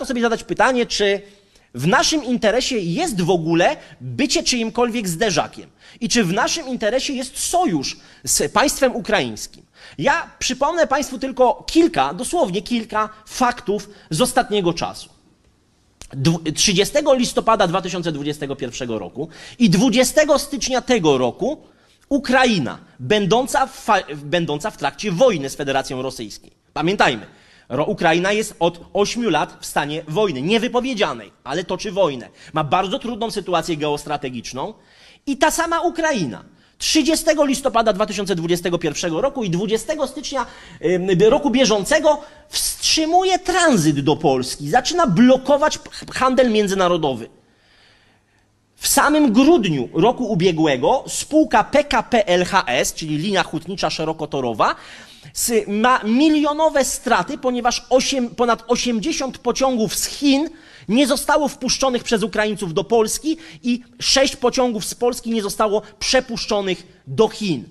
warto sobie zadać pytanie, czy w naszym interesie jest w ogóle bycie czyimkolwiek zderzakiem i czy w naszym interesie jest sojusz z państwem ukraińskim. Ja przypomnę Państwu tylko kilka, dosłownie kilka faktów z ostatniego czasu. 30 listopada 2021 roku i 20 stycznia tego roku Ukraina, będąca w, będąca w trakcie wojny z Federacją Rosyjską. Pamiętajmy, Ukraina jest od 8 lat w stanie wojny, niewypowiedzianej, ale toczy wojnę. Ma bardzo trudną sytuację geostrategiczną i ta sama Ukraina 30 listopada 2021 roku i 20 stycznia roku bieżącego wstrzymuje tranzyt do Polski, zaczyna blokować handel międzynarodowy. W samym grudniu roku ubiegłego spółka PKP LHS, czyli linia hutnicza szerokotorowa, ma milionowe straty, ponieważ 8, ponad 80 pociągów z Chin nie zostało wpuszczonych przez Ukraińców do Polski i 6 pociągów z Polski nie zostało przepuszczonych do Chin.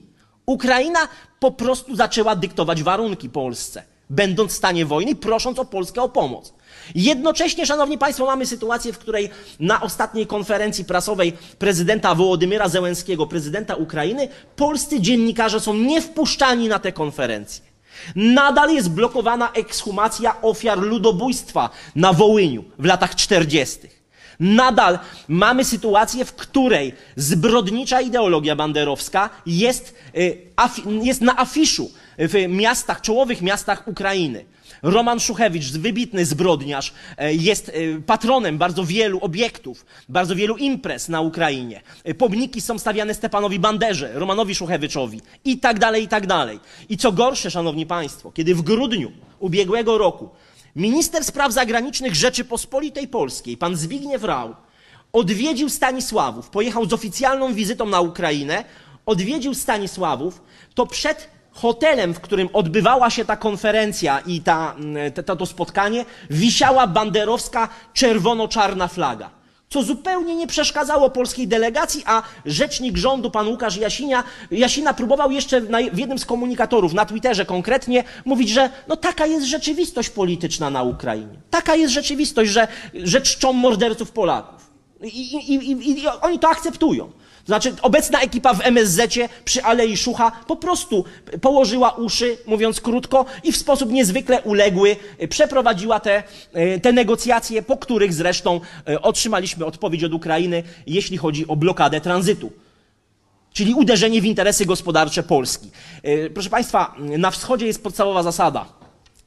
Ukraina po prostu zaczęła dyktować warunki Polsce, będąc w stanie wojny, prosząc o Polskę o pomoc. Jednocześnie, Szanowni Państwo, mamy sytuację, w której na ostatniej konferencji prasowej prezydenta Wołodymyra Zełenskiego, prezydenta Ukrainy, polscy dziennikarze są niewpuszczani na te konferencje. Nadal jest blokowana ekshumacja ofiar ludobójstwa na Wołyniu w latach 40. Nadal mamy sytuację, w której zbrodnicza ideologia banderowska jest, y, jest na afiszu w miastach, czołowych miastach Ukrainy. Roman Szuchewicz, wybitny zbrodniarz, e, jest e, patronem bardzo wielu obiektów, bardzo wielu imprez na Ukrainie. E, pomniki są stawiane Stepanowi Banderze, Romanowi Szuchewiczowi i tak dalej, i tak dalej. I co gorsze, szanowni państwo, kiedy w grudniu ubiegłego roku minister spraw zagranicznych Rzeczypospolitej Polskiej, pan Zbigniew Rau, odwiedził Stanisławów, pojechał z oficjalną wizytą na Ukrainę, odwiedził Stanisławów, to przed hotelem, w którym odbywała się ta konferencja i ta, mm, to, to spotkanie, wisiała banderowska czerwono-czarna flaga. Co zupełnie nie przeszkadzało polskiej delegacji, a rzecznik rządu, pan Łukasz Jasinia, Jasina próbował jeszcze w jednym z komunikatorów, na Twitterze konkretnie, mówić, że no taka jest rzeczywistość polityczna na Ukrainie. Taka jest rzeczywistość, że, że czczą morderców Polaków. I, i, i, I oni to akceptują. Znaczy, obecna ekipa w MSZ przy Alei Szucha po prostu położyła uszy, mówiąc krótko, i w sposób niezwykle uległy przeprowadziła te, e, te negocjacje, po których zresztą e, otrzymaliśmy odpowiedź od Ukrainy, jeśli chodzi o blokadę tranzytu. Czyli uderzenie w interesy gospodarcze Polski. E, proszę Państwa, na wschodzie jest podstawowa zasada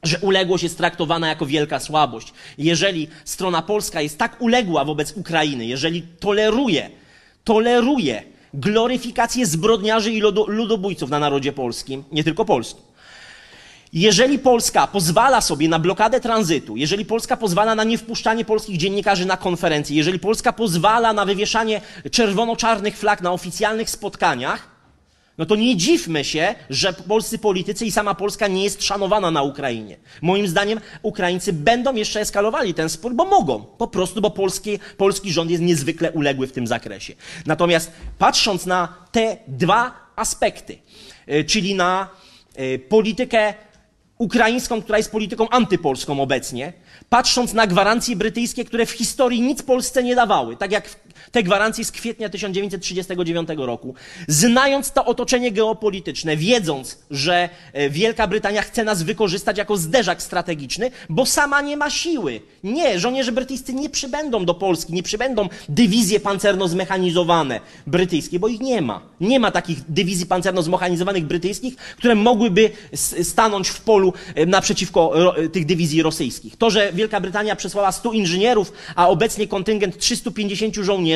że uległość jest traktowana jako wielka słabość. Jeżeli strona polska jest tak uległa wobec Ukrainy, jeżeli toleruje toleruje gloryfikację zbrodniarzy i ludobójców na narodzie polskim, nie tylko polskim. Jeżeli Polska pozwala sobie na blokadę tranzytu, jeżeli Polska pozwala na niewpuszczanie polskich dziennikarzy na konferencje, jeżeli Polska pozwala na wywieszanie czerwono-czarnych flag na oficjalnych spotkaniach, no to nie dziwmy się, że polscy politycy i sama Polska nie jest szanowana na Ukrainie. Moim zdaniem Ukraińcy będą jeszcze eskalowali ten spór, bo mogą. Po prostu, bo polski, polski rząd jest niezwykle uległy w tym zakresie. Natomiast patrząc na te dwa aspekty, e, czyli na e, politykę ukraińską, która jest polityką antypolską obecnie, patrząc na gwarancje brytyjskie, które w historii nic Polsce nie dawały, tak jak te gwarancje z kwietnia 1939 roku, znając to otoczenie geopolityczne, wiedząc, że e, Wielka Brytania chce nas wykorzystać jako zderzak strategiczny, bo sama nie ma siły. Nie, żołnierze brytyjscy nie przybędą do Polski, nie przybędą dywizje pancerno-zmechanizowane brytyjskie, bo ich nie ma. Nie ma takich dywizji pancerno-zmechanizowanych brytyjskich, które mogłyby stanąć w polu e, naprzeciwko e, tych dywizji rosyjskich. To, że Wielka Brytania przesłała 100 inżynierów, a obecnie kontyngent 350 żołnierzy,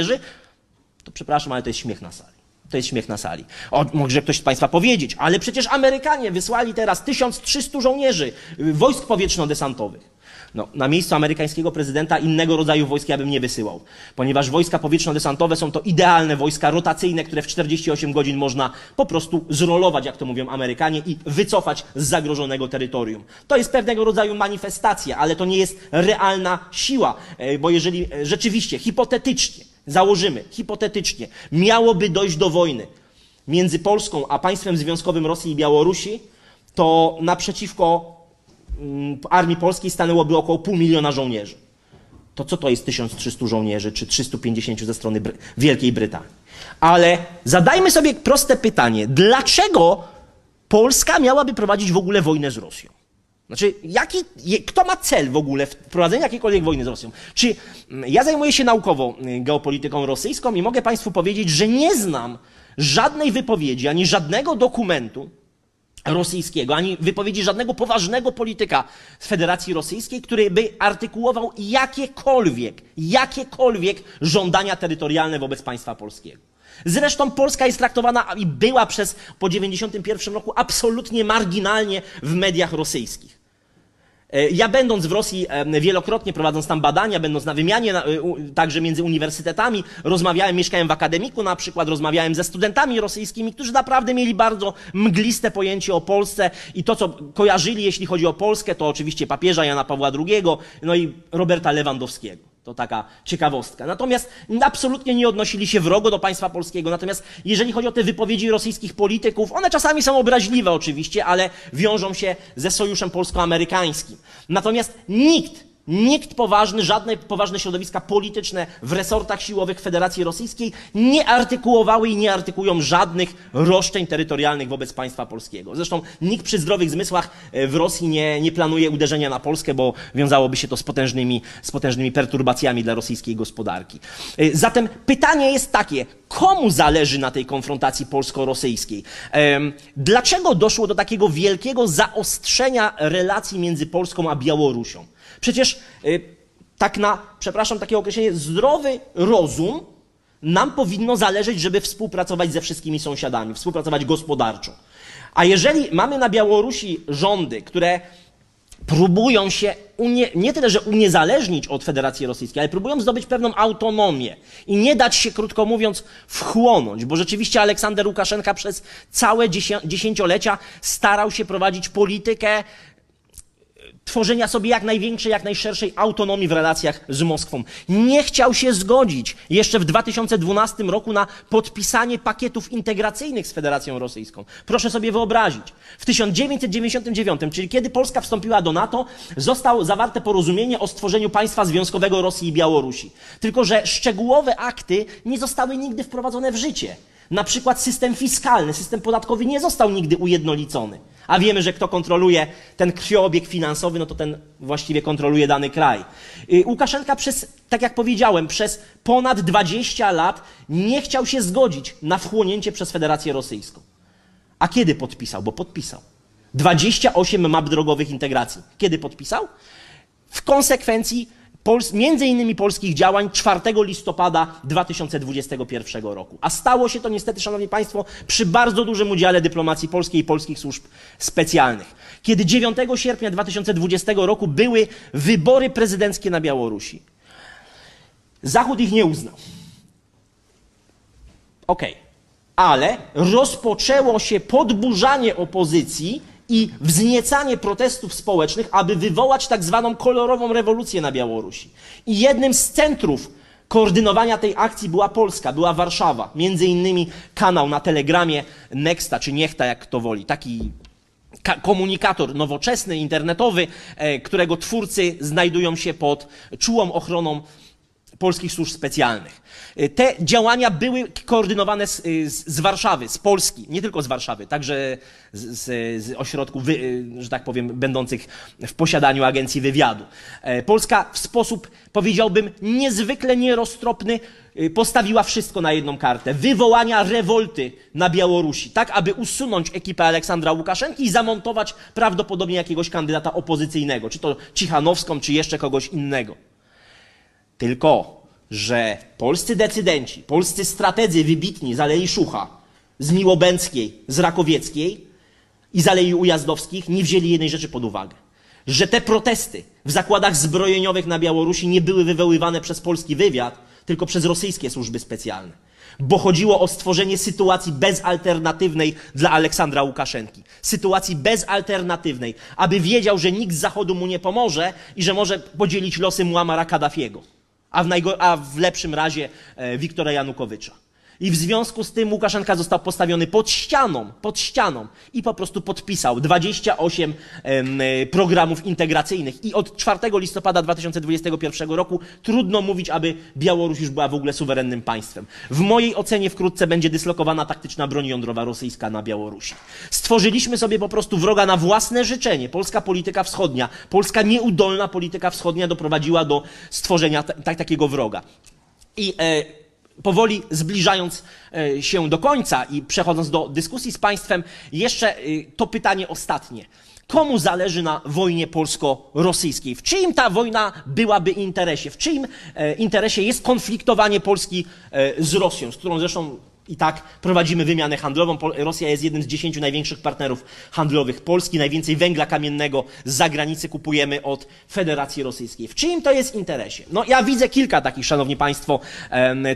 to przepraszam, ale to jest śmiech na sali. To jest śmiech na sali. O, może ktoś z Państwa powiedzieć, ale przecież Amerykanie wysłali teraz 1300 żołnierzy y, wojsk powietrzno-desantowych. No, na miejscu amerykańskiego prezydenta innego rodzaju wojsk ja bym nie wysyłał, ponieważ wojska powietrzno-desantowe są to idealne wojska rotacyjne, które w 48 godzin można po prostu zrolować, jak to mówią Amerykanie, i wycofać z zagrożonego terytorium. To jest pewnego rodzaju manifestacja, ale to nie jest realna siła, e, bo jeżeli e, rzeczywiście, hipotetycznie, założymy, hipotetycznie, miałoby dojść do wojny między Polską a państwem związkowym Rosji i Białorusi, to naprzeciwko Mm, armii polskiej stanęłoby około pół miliona żołnierzy. To co to jest 1300 żołnierzy czy 350 ze strony Bry Wielkiej Brytanii? Ale zadajmy sobie proste pytanie: dlaczego Polska miałaby prowadzić w ogóle wojnę z Rosją? Znaczy, jaki, kto ma cel w ogóle wprowadzenia jakiejkolwiek wojny z Rosją? Czy mm, ja zajmuję się naukowo y, geopolityką rosyjską i mogę Państwu powiedzieć, że nie znam żadnej wypowiedzi ani żadnego dokumentu rosyjskiego, ani wypowiedzi żadnego poważnego polityka z Federacji Rosyjskiej, który by artykułował jakiekolwiek, jakiekolwiek żądania terytorialne wobec państwa polskiego. Zresztą Polska jest traktowana i była przez po 91 roku absolutnie marginalnie w mediach rosyjskich. E, ja będąc w Rosji wielokrotnie, prowadząc tam badania, będąc na wymianie także między uniwersytetami, rozmawiałem, mieszkałem w akademiku na przykład, rozmawiałem ze studentami rosyjskimi, którzy naprawdę mieli bardzo mgliste pojęcie o Polsce i to, co kojarzyli, jeśli chodzi o Polskę, to oczywiście papieża Jana Pawła II, no i Roberta Lewandowskiego. To taka ciekawostka. Natomiast absolutnie nie odnosili się wrogo do państwa polskiego. Natomiast jeżeli chodzi o te wypowiedzi rosyjskich polityków, one czasami są obraźliwe oczywiście, ale wiążą się ze sojuszem polsko-amerykańskim. Natomiast nikt Nikt poważny, żadne poważne środowiska polityczne w resortach siłowych Federacji Rosyjskiej nie artykułowały i nie artykują żadnych roszczeń terytorialnych wobec państwa polskiego. Zresztą nikt przy zdrowych zmysłach e, w Rosji nie, nie planuje uderzenia na Polskę, bo wiązałoby się to z potężnymi, z potężnymi perturbacjami dla rosyjskiej gospodarki. E, zatem pytanie jest takie, komu zależy na tej konfrontacji polsko-rosyjskiej? Dlaczego doszło do takiego wielkiego zaostrzenia relacji między Polską a Białorusią? Przecież y, tak na, przepraszam, takie określenie, zdrowy rozum nam powinno zależeć, żeby współpracować ze wszystkimi sąsiadami, współpracować gospodarczo. A jeżeli mamy na Białorusi rządy, które próbują się unie, nie tyle, że uniezależnić od Federacji Rosyjskiej, ale próbują zdobyć pewną autonomię i nie dać się, krótko mówiąc, wchłonąć, bo rzeczywiście Aleksander Łukaszenka przez całe dziesięciolecia starał się prowadzić politykę tworzenia sobie jak największej, jak najszerszej autonomii w relacjach z Moskwą. Nie chciał się zgodzić jeszcze w 2012 roku na podpisanie pakietów integracyjnych z Federacją Rosyjską. Proszę sobie wyobrazić. W 1999, czyli kiedy Polska wstąpiła do NATO, zostało zawarte porozumienie o stworzeniu państwa związkowego Rosji i Białorusi. Tylko, że szczegółowe akty nie zostały nigdy wprowadzone w życie. Na przykład system fiskalny, system podatkowy nie został nigdy ujednolicony. A wiemy, że kto kontroluje ten krwiobieg finansowy, no to ten właściwie kontroluje dany kraj. Y, Łukaszenka przez, tak jak powiedziałem, przez ponad 20 lat nie chciał się zgodzić na wchłonięcie przez Federację Rosyjską. A kiedy podpisał? Bo podpisał. 28 map drogowych integracji. Kiedy podpisał? W konsekwencji Pols między innymi polskich działań 4 listopada 2021 roku. A stało się to niestety, Szanowni Państwo, przy bardzo dużym udziale dyplomacji polskiej i polskich służb specjalnych. Kiedy 9 sierpnia 2020 roku były wybory prezydenckie na Białorusi. Zachód ich nie uznał. Okej. Okay. Ale rozpoczęło się podburzanie opozycji i wzniecanie protestów społecznych, aby wywołać tak zwaną kolorową rewolucję na Białorusi. I jednym z centrów koordynowania tej akcji była Polska, była Warszawa. Między innymi kanał na Telegramie Nexta, czy Niechta, jak kto woli. Taki komunikator nowoczesny, internetowy, e, którego twórcy znajdują się pod czułą ochroną polskich służb specjalnych. Y, te działania były koordynowane z, y, z, z, Warszawy, z Polski, nie tylko z Warszawy, także z, z ośrodków, y, że tak powiem, będących w posiadaniu agencji wywiadu. E, Polska w sposób, powiedziałbym, niezwykle nieroztropny postawiła wszystko na jedną kartę. Wywołania rewolty na Białorusi, tak aby usunąć ekipę Aleksandra Łukaszenki i zamontować prawdopodobnie jakiegoś kandydata opozycyjnego, czy to Cichanowską, czy jeszcze kogoś innego. Tylko, że polscy decydenci, polscy strategzy wybitni z Alei Szucha, z Miłobęckiej, z Rakowieckiej i z Alei Ujazdowskich nie wzięli jednej rzeczy pod uwagę. Że te protesty w zakładach zbrojeniowych na Białorusi nie były wywoływane przez polski wywiad, tylko przez rosyjskie służby specjalne bo chodziło o stworzenie sytuacji bezalternatywnej dla Aleksandra Łukaszenki. Sytuacji bezalternatywnej, aby wiedział, że nikt z Zachodu mu nie pomoże i że może podzielić losy Muamara Kaddafiego a w, a w lepszym razie e, Wiktora Janukowycza. I w związku z tym Łukaszenka został postawiony pod ścianą, pod ścianą i po prostu podpisał 28 em, e, programów integracyjnych. I od 4 listopada 2021 roku trudno mówić, aby Białoruś już była w ogóle suwerennym państwem. W mojej ocenie wkrótce będzie dyslokowana taktyczna broń jądrowa rosyjska na Białorusi. Stworzyliśmy sobie po prostu wroga na własne życzenie. Polska polityka wschodnia, polska nieudolna polityka wschodnia doprowadziła do stworzenia ta, takiego wroga. I e, powoli zbliżając e, się do końca i przechodząc do dyskusji z Państwem, jeszcze e, to pytanie ostatnie. Komu zależy na wojnie polsko-rosyjskiej? W czyim ta wojna byłaby interesie? W czyim e, interesie jest konfliktowanie Polski z Rosją, z którą zresztą i tak prowadzimy wymianę handlową. Rosja jest jednym z dziesięciu największych partnerów handlowych Polski. Najwięcej węgla kamiennego z zagranicy kupujemy od Federacji Rosyjskiej. W czyim to jest interesie? No ja widzę kilka takich, szanowni państwo,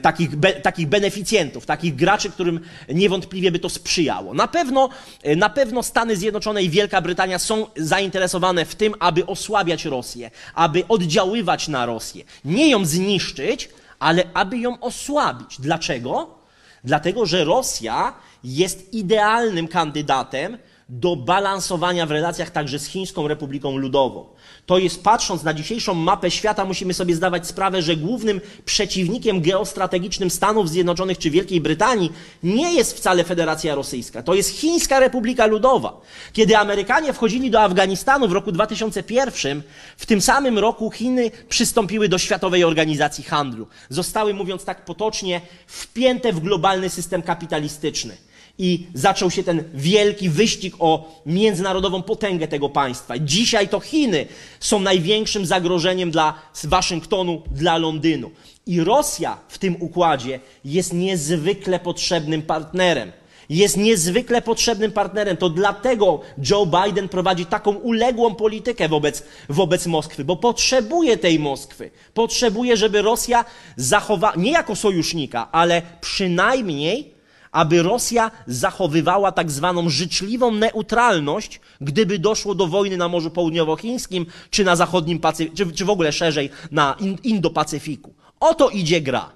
takich, be, takich beneficjentów, takich graczy, którym niewątpliwie by to sprzyjało. Na pewno, e, na pewno Stany Zjednoczone i Wielka Brytania są zainteresowane w tym, aby osłabiać Rosję, aby oddziaływać na Rosję. Nie ją zniszczyć, ale aby ją osłabić. Dlaczego? Dlatego, że Rosja jest idealnym kandydatem do balansowania w relacjach także z Chińską Republiką Ludową. To jest, patrząc na dzisiejszą mapę świata, musimy sobie zdawać sprawę, że głównym przeciwnikiem geostrategicznym Stanów Zjednoczonych czy Wielkiej Brytanii nie jest wcale Federacja Rosyjska, to jest Chińska Republika Ludowa. Kiedy Amerykanie wchodzili do Afganistanu w roku 2001, w tym samym roku Chiny przystąpiły do Światowej Organizacji Handlu. Zostały, mówiąc tak potocznie, wpięte w globalny system kapitalistyczny i zaczął się ten wielki wyścig o międzynarodową potęgę tego państwa. Dzisiaj to Chiny są największym zagrożeniem dla Waszyngtonu, dla Londynu. I Rosja w tym układzie jest niezwykle potrzebnym partnerem. Jest niezwykle potrzebnym partnerem. To dlatego Joe Biden prowadzi taką uległą politykę wobec, wobec Moskwy, bo potrzebuje tej Moskwy. Potrzebuje, żeby Rosja zachowała, nie jako sojusznika, ale przynajmniej aby Rosja zachowywała tak zwaną życzliwą neutralność, gdyby doszło do wojny na Morzu Południowochińskim, czy na zachodnim Pacyfiku, czy, czy w ogóle szerzej na Indo-Pacyfiku. O to idzie gra.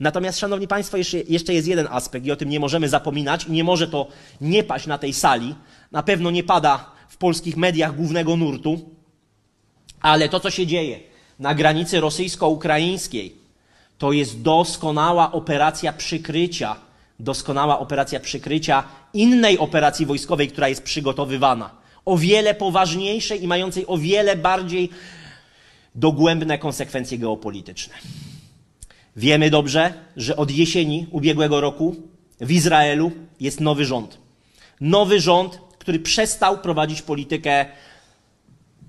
Natomiast, szanowni państwo, jeszcze, jeszcze jest jeden aspekt i o tym nie możemy zapominać i nie może to nie paść na tej sali. Na pewno nie pada w polskich mediach głównego nurtu, ale to, co się dzieje na granicy rosyjsko-ukraińskiej, to jest doskonała operacja przykrycia doskonała operacja przykrycia innej operacji wojskowej, która jest przygotowywana. O wiele poważniejszej i mającej o wiele bardziej dogłębne konsekwencje geopolityczne. Wiemy dobrze, że od jesieni ubiegłego roku w Izraelu jest nowy rząd. Nowy rząd, który przestał prowadzić politykę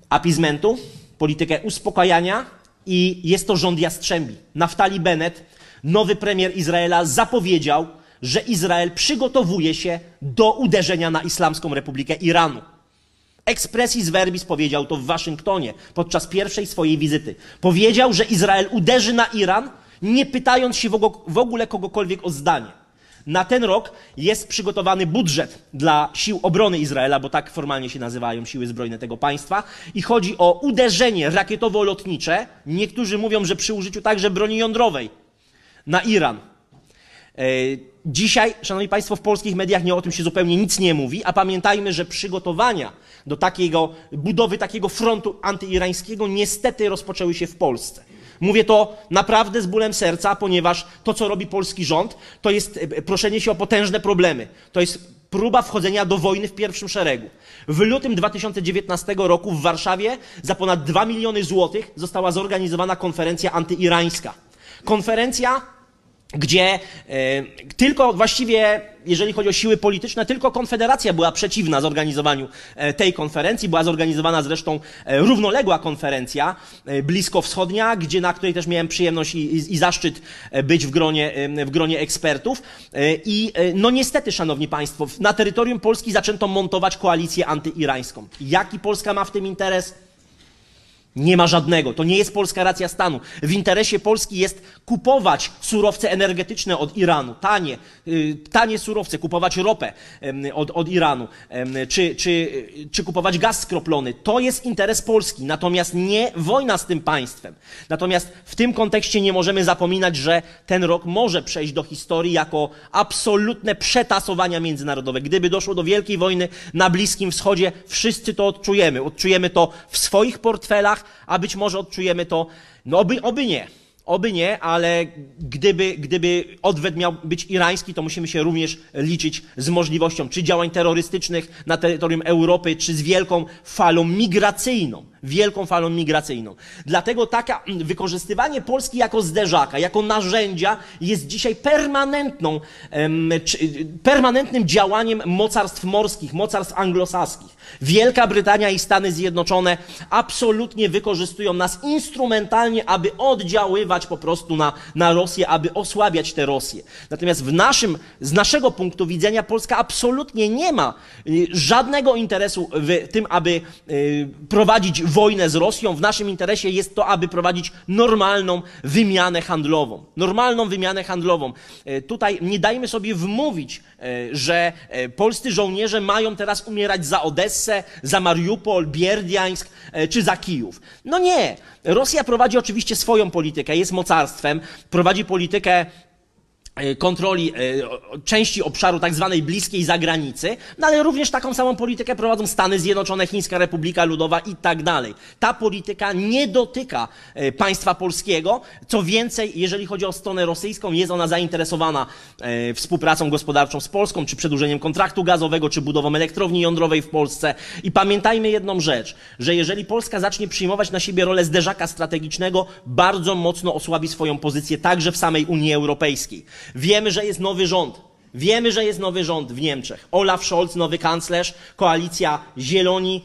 apizmentu, politykę uspokajania i jest to rząd Jastrzębi. Naftali Bennett, nowy premier Izraela, zapowiedział, że Izrael przygotowuje się do uderzenia na Islamską Republikę Iranu. Expressis verbis powiedział to w Waszyngtonie podczas pierwszej swojej wizyty. Powiedział, że Izrael uderzy na Iran, nie pytając się w ogóle kogokolwiek o zdanie. Na ten rok jest przygotowany budżet dla sił obrony Izraela, bo tak formalnie się nazywają siły zbrojne tego państwa, i chodzi o uderzenie rakietowo-lotnicze. Niektórzy mówią, że przy użyciu także broni jądrowej na Iran. E, dzisiaj, szanowni państwo, w polskich mediach nie o tym się zupełnie nic nie mówi, a pamiętajmy, że przygotowania do takiego, budowy takiego frontu antyirańskiego niestety rozpoczęły się w Polsce. Mówię to naprawdę z bólem serca, ponieważ to, co robi polski rząd, to jest e, proszenie się o potężne problemy. To jest próba wchodzenia do wojny w pierwszym szeregu. W lutym 2019 roku w Warszawie za ponad 2 miliony złotych została zorganizowana konferencja antyirańska. Konferencja gdzie e, tylko właściwie, jeżeli chodzi o siły polityczne, tylko Konfederacja była przeciwna zorganizowaniu e, tej konferencji. Była zorganizowana zresztą e, równoległa konferencja bliskowschodnia, gdzie, na której też miałem przyjemność i, i, i zaszczyt być w gronie, w gronie ekspertów. I no niestety, szanowni państwo, na terytorium Polski zaczęto montować koalicję antyirańską. Jaki Polska ma w tym interes? Nie ma żadnego. To nie jest polska racja stanu. W interesie Polski jest kupować surowce energetyczne od Iranu, tanie, y, tanie surowce, kupować ropę od, od Iranu, czy, czy, czy kupować gaz skroplony. To jest interes Polski, natomiast nie wojna z tym państwem. Natomiast w tym kontekście nie możemy zapominać, że ten rok może przejść do historii jako absolutne przetasowania międzynarodowe. Gdyby doszło do wielkiej wojny na Bliskim Wschodzie, wszyscy to odczujemy. Odczujemy to w swoich portfelach, a być może odczujemy to, no oby, oby nie. Oby nie, ale gdyby, gdyby odwet miał być irański, to musimy się również liczyć z możliwością czy działań terrorystycznych na terytorium Europy, czy z wielką falą migracyjną wielką falą migracyjną. Dlatego taka mm, wykorzystywanie Polski jako zderzaka, jako narzędzia jest dzisiaj permanentną, permanentnym działaniem mocarstw morskich, mocarstw anglosaskich. Wielka Brytania i Stany Zjednoczone absolutnie wykorzystują nas instrumentalnie, aby oddziaływać po prostu na, na Rosję, aby osłabiać tę Rosję. Natomiast w naszym, z naszego punktu widzenia Polska absolutnie nie ma y, żadnego interesu w tym, aby y, prowadzić wojnę z Rosją. W naszym interesie jest to, aby prowadzić normalną wymianę handlową. Normalną wymianę handlową. E, tutaj nie dajmy sobie wmówić, e, że e, polscy żołnierze mają teraz umierać za Odessę, za Mariupol, Bierdiańsk czy za Kijów. No nie. Rosja prowadzi oczywiście swoją politykę, jest mocarstwem, prowadzi politykę kontroli e, części obszaru tak zwanej bliskiej zagranicy, no ale również taką samą politykę prowadzą Stany Zjednoczone, Chińska Republika Ludowa i tak dalej. Ta polityka nie dotyka e, państwa polskiego. Co więcej, jeżeli chodzi o stronę rosyjską, jest ona zainteresowana współpracą gospodarczą z Polską, czy przedłużeniem kontraktu gazowego, czy budową elektrowni jądrowej w Polsce. I pamiętajmy jedną rzecz, że jeżeli Polska zacznie przyjmować na siebie rolę zderzaka strategicznego, bardzo mocno osłabi swoją pozycję także w samej Unii Europejskiej. Wiemy, że jest nowy rząd. Wiemy, że jest nowy rząd w Niemczech. Olaf Scholz, nowy kanclerz, koalicja Zieloni,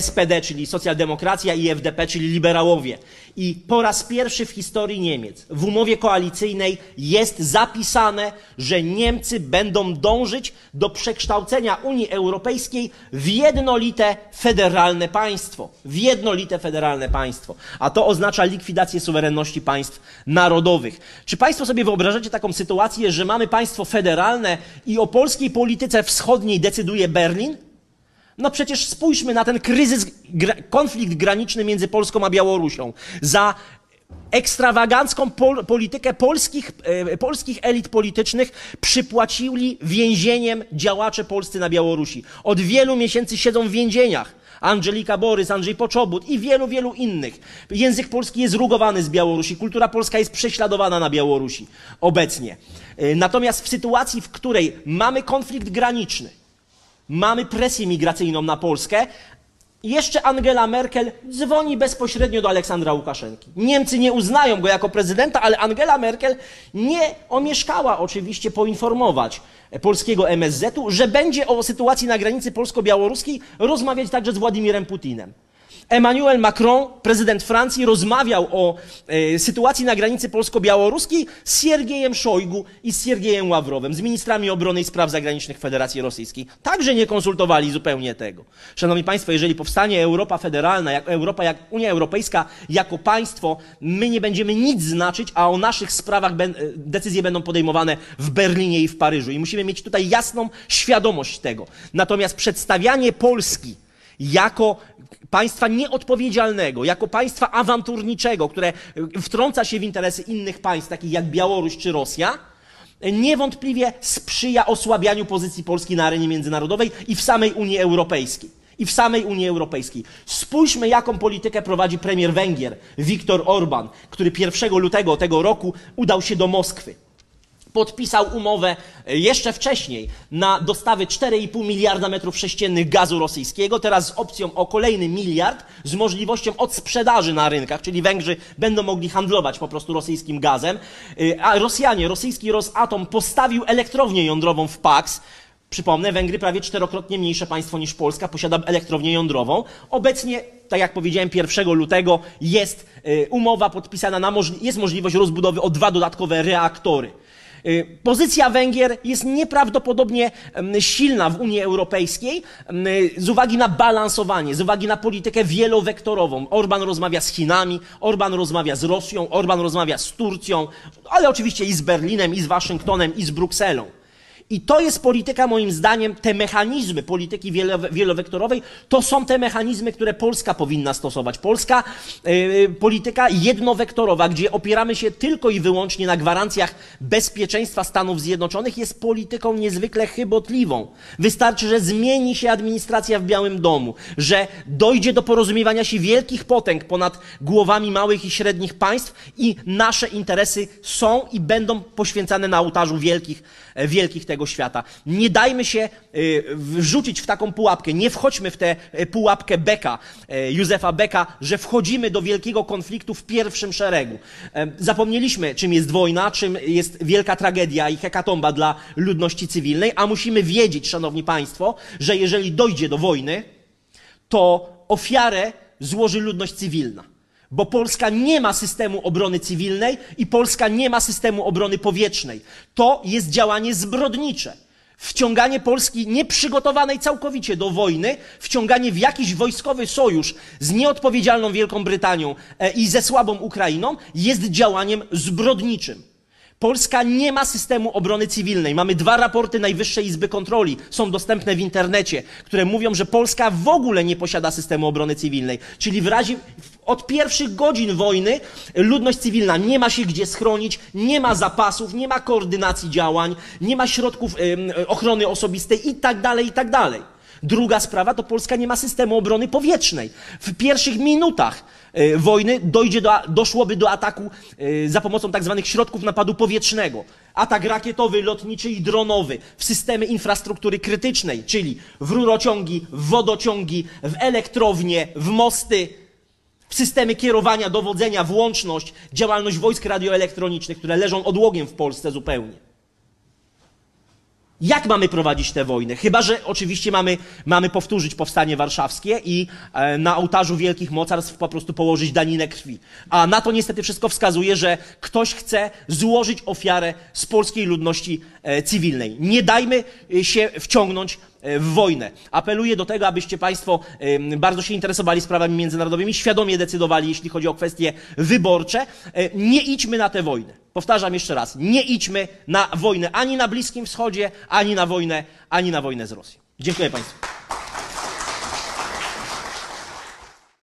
SPD, czyli socjaldemokracja i FDP, czyli liberałowie. I po raz pierwszy w historii Niemiec w umowie koalicyjnej jest zapisane, że Niemcy będą dążyć do przekształcenia Unii Europejskiej w jednolite federalne państwo. W jednolite federalne państwo. A to oznacza likwidację suwerenności państw narodowych. Czy Państwo sobie wyobrażacie taką sytuację, że mamy państwo federalne i o polskiej polityce wschodniej decyduje Berlin? No przecież spójrzmy na ten kryzys, konflikt graniczny między Polską a Białorusią. Za ekstrawagancką pol politykę polskich, e, polskich elit politycznych przypłacili więzieniem działacze polscy na Białorusi. Od wielu miesięcy siedzą w więzieniach. Angelika Borys, Andrzej Poczobut i wielu, wielu innych. Język polski jest rugowany z Białorusi, kultura polska jest prześladowana na Białorusi obecnie. E, natomiast w sytuacji, w której mamy konflikt graniczny, mamy presję migracyjną na Polskę. Jeszcze Angela Merkel dzwoni bezpośrednio do Aleksandra Łukaszenki. Niemcy nie uznają go jako prezydenta, ale Angela Merkel nie omieszkała oczywiście poinformować polskiego MSZ-u, że będzie o sytuacji na granicy polsko-białoruskiej rozmawiać także z Władimirem Putinem. Emmanuel Macron, prezydent Francji, rozmawiał o e, sytuacji na granicy polsko-białoruskiej z Siergiejem Szojgu i z Siergiejem Ławrowem, z ministrami obrony i spraw zagranicznych Federacji Rosyjskiej. Także nie konsultowali zupełnie tego. Szanowni Państwo, jeżeli powstanie Europa federalna, jak Europa, jak Unia Europejska jako państwo, my nie będziemy nic znaczyć, a o naszych sprawach ben, e, decyzje będą podejmowane w Berlinie i w Paryżu. I musimy mieć tutaj jasną świadomość tego. Natomiast przedstawianie Polski jako państwa nieodpowiedzialnego, jako państwa awanturniczego, które wtrąca się w interesy innych państw, takich jak Białoruś czy Rosja, niewątpliwie sprzyja osłabianiu pozycji Polski na arenie międzynarodowej i w samej Unii Europejskiej. I w samej Unii Europejskiej. Spójrzmy, jaką politykę prowadzi premier Węgier, Viktor Orban, który 1 lutego tego roku udał się do Moskwy podpisał umowę e, jeszcze wcześniej na dostawy 4,5 miliarda metrów sześciennych gazu rosyjskiego, teraz z opcją o kolejny miliard, z możliwością odsprzedaży na rynkach, czyli Węgrzy będą mogli handlować po prostu rosyjskim gazem. E, a Rosjanie, rosyjski Rosatom postawił elektrownię jądrową w Pax, Przypomnę, Węgry prawie czterokrotnie mniejsze państwo niż Polska, posiada elektrownię jądrową. Obecnie, tak jak powiedziałem, 1 lutego jest e, umowa podpisana, na jest możliwość rozbudowy o dwa dodatkowe reaktory. Y, Pozycja Węgier jest nieprawdopodobnie silna w Unii Europejskiej z uwagi na balansowanie, z uwagi na politykę wielowektorową. Orban rozmawia z Chinami, Orban rozmawia z Rosją, Orban rozmawia z Turcją, ale oczywiście i z Berlinem, i z Waszyngtonem, i z Brukselą. I to jest polityka, moim zdaniem, te mechanizmy polityki wielowe- wielowektorowej, to są te mechanizmy, które Polska powinna stosować. Polska y, polityka jednowektorowa, gdzie opieramy się tylko i wyłącznie na gwarancjach bezpieczeństwa Stanów Zjednoczonych, jest polityką niezwykle chybotliwą. Wystarczy, że zmieni się administracja w Białym Domu, że dojdzie do porozumiewania się wielkich potęg ponad głowami małych i średnich państw i nasze interesy są i będą poświęcane na ołtarzu wielkich, e, wielkich tego świata. Nie dajmy się y, wrzucić w taką pułapkę, nie wchodźmy w tę e, pułapkę Beka, e, Józefa Beka, że wchodzimy do wielkiego konfliktu w pierwszym szeregu. E, Zapomnieliśmy, czym jest wojna, czym jest wielka tragedia i hekatomba dla ludności cywilnej, a musimy wiedzieć, szanowni państwo, że jeżeli dojdzie do wojny, to ofiarę złoży ludność cywilna. Bo Polska nie ma systemu obrony cywilnej i Polska nie ma systemu obrony powietrznej. To jest działanie zbrodnicze. Wciąganie Polski nieprzygotowanej całkowicie do wojny, wciąganie w jakiś wojskowy sojusz z nieodpowiedzialną Wielką Brytanią e, i ze słabą Ukrainą jest działaniem zbrodniczym. Polska nie ma systemu obrony cywilnej. Mamy dwa raporty Najwyższej Izby Kontroli, są dostępne w internecie, które mówią, że Polska w ogóle nie posiada systemu obrony cywilnej. Czyli w razie od pierwszych godzin wojny ludność cywilna nie ma się gdzie schronić, nie ma zapasów, nie ma koordynacji działań, nie ma środków ochrony osobistej i tak Druga sprawa to Polska nie ma systemu obrony powietrznej. W pierwszych minutach e, wojny dojdzie do, doszłoby do ataku e, za pomocą tak zwanych środków napadu powietrznego. Atak rakietowy, lotniczy i dronowy w systemy infrastruktury krytycznej, czyli w rurociągi, w wodociągi, w elektrownie, w mosty, w systemy kierowania, dowodzenia, włączność, działalność wojsk radioelektronicznych, które leżą odłogiem w Polsce zupełnie. Jak mamy prowadzić tę wojnę? Chyba, że oczywiście mamy, mamy powtórzyć powstanie warszawskie i e, na ołtarzu wielkich mocarstw po prostu położyć daninę krwi. A na to niestety wszystko wskazuje, że ktoś chce złożyć ofiarę z polskiej ludności e, cywilnej. Nie dajmy e, się wciągnąć w wojnę. Apeluję do tego, abyście Państwo bardzo się interesowali sprawami międzynarodowymi, świadomie decydowali, jeśli chodzi o kwestie wyborcze. E, Nie idźmy na tę wojnę. Powtarzam jeszcze raz, nie idźmy na wojnę ani na Bliskim Wschodzie, ani na wojnę, ani na wojnę z Rosją. Dziękuję Państwu.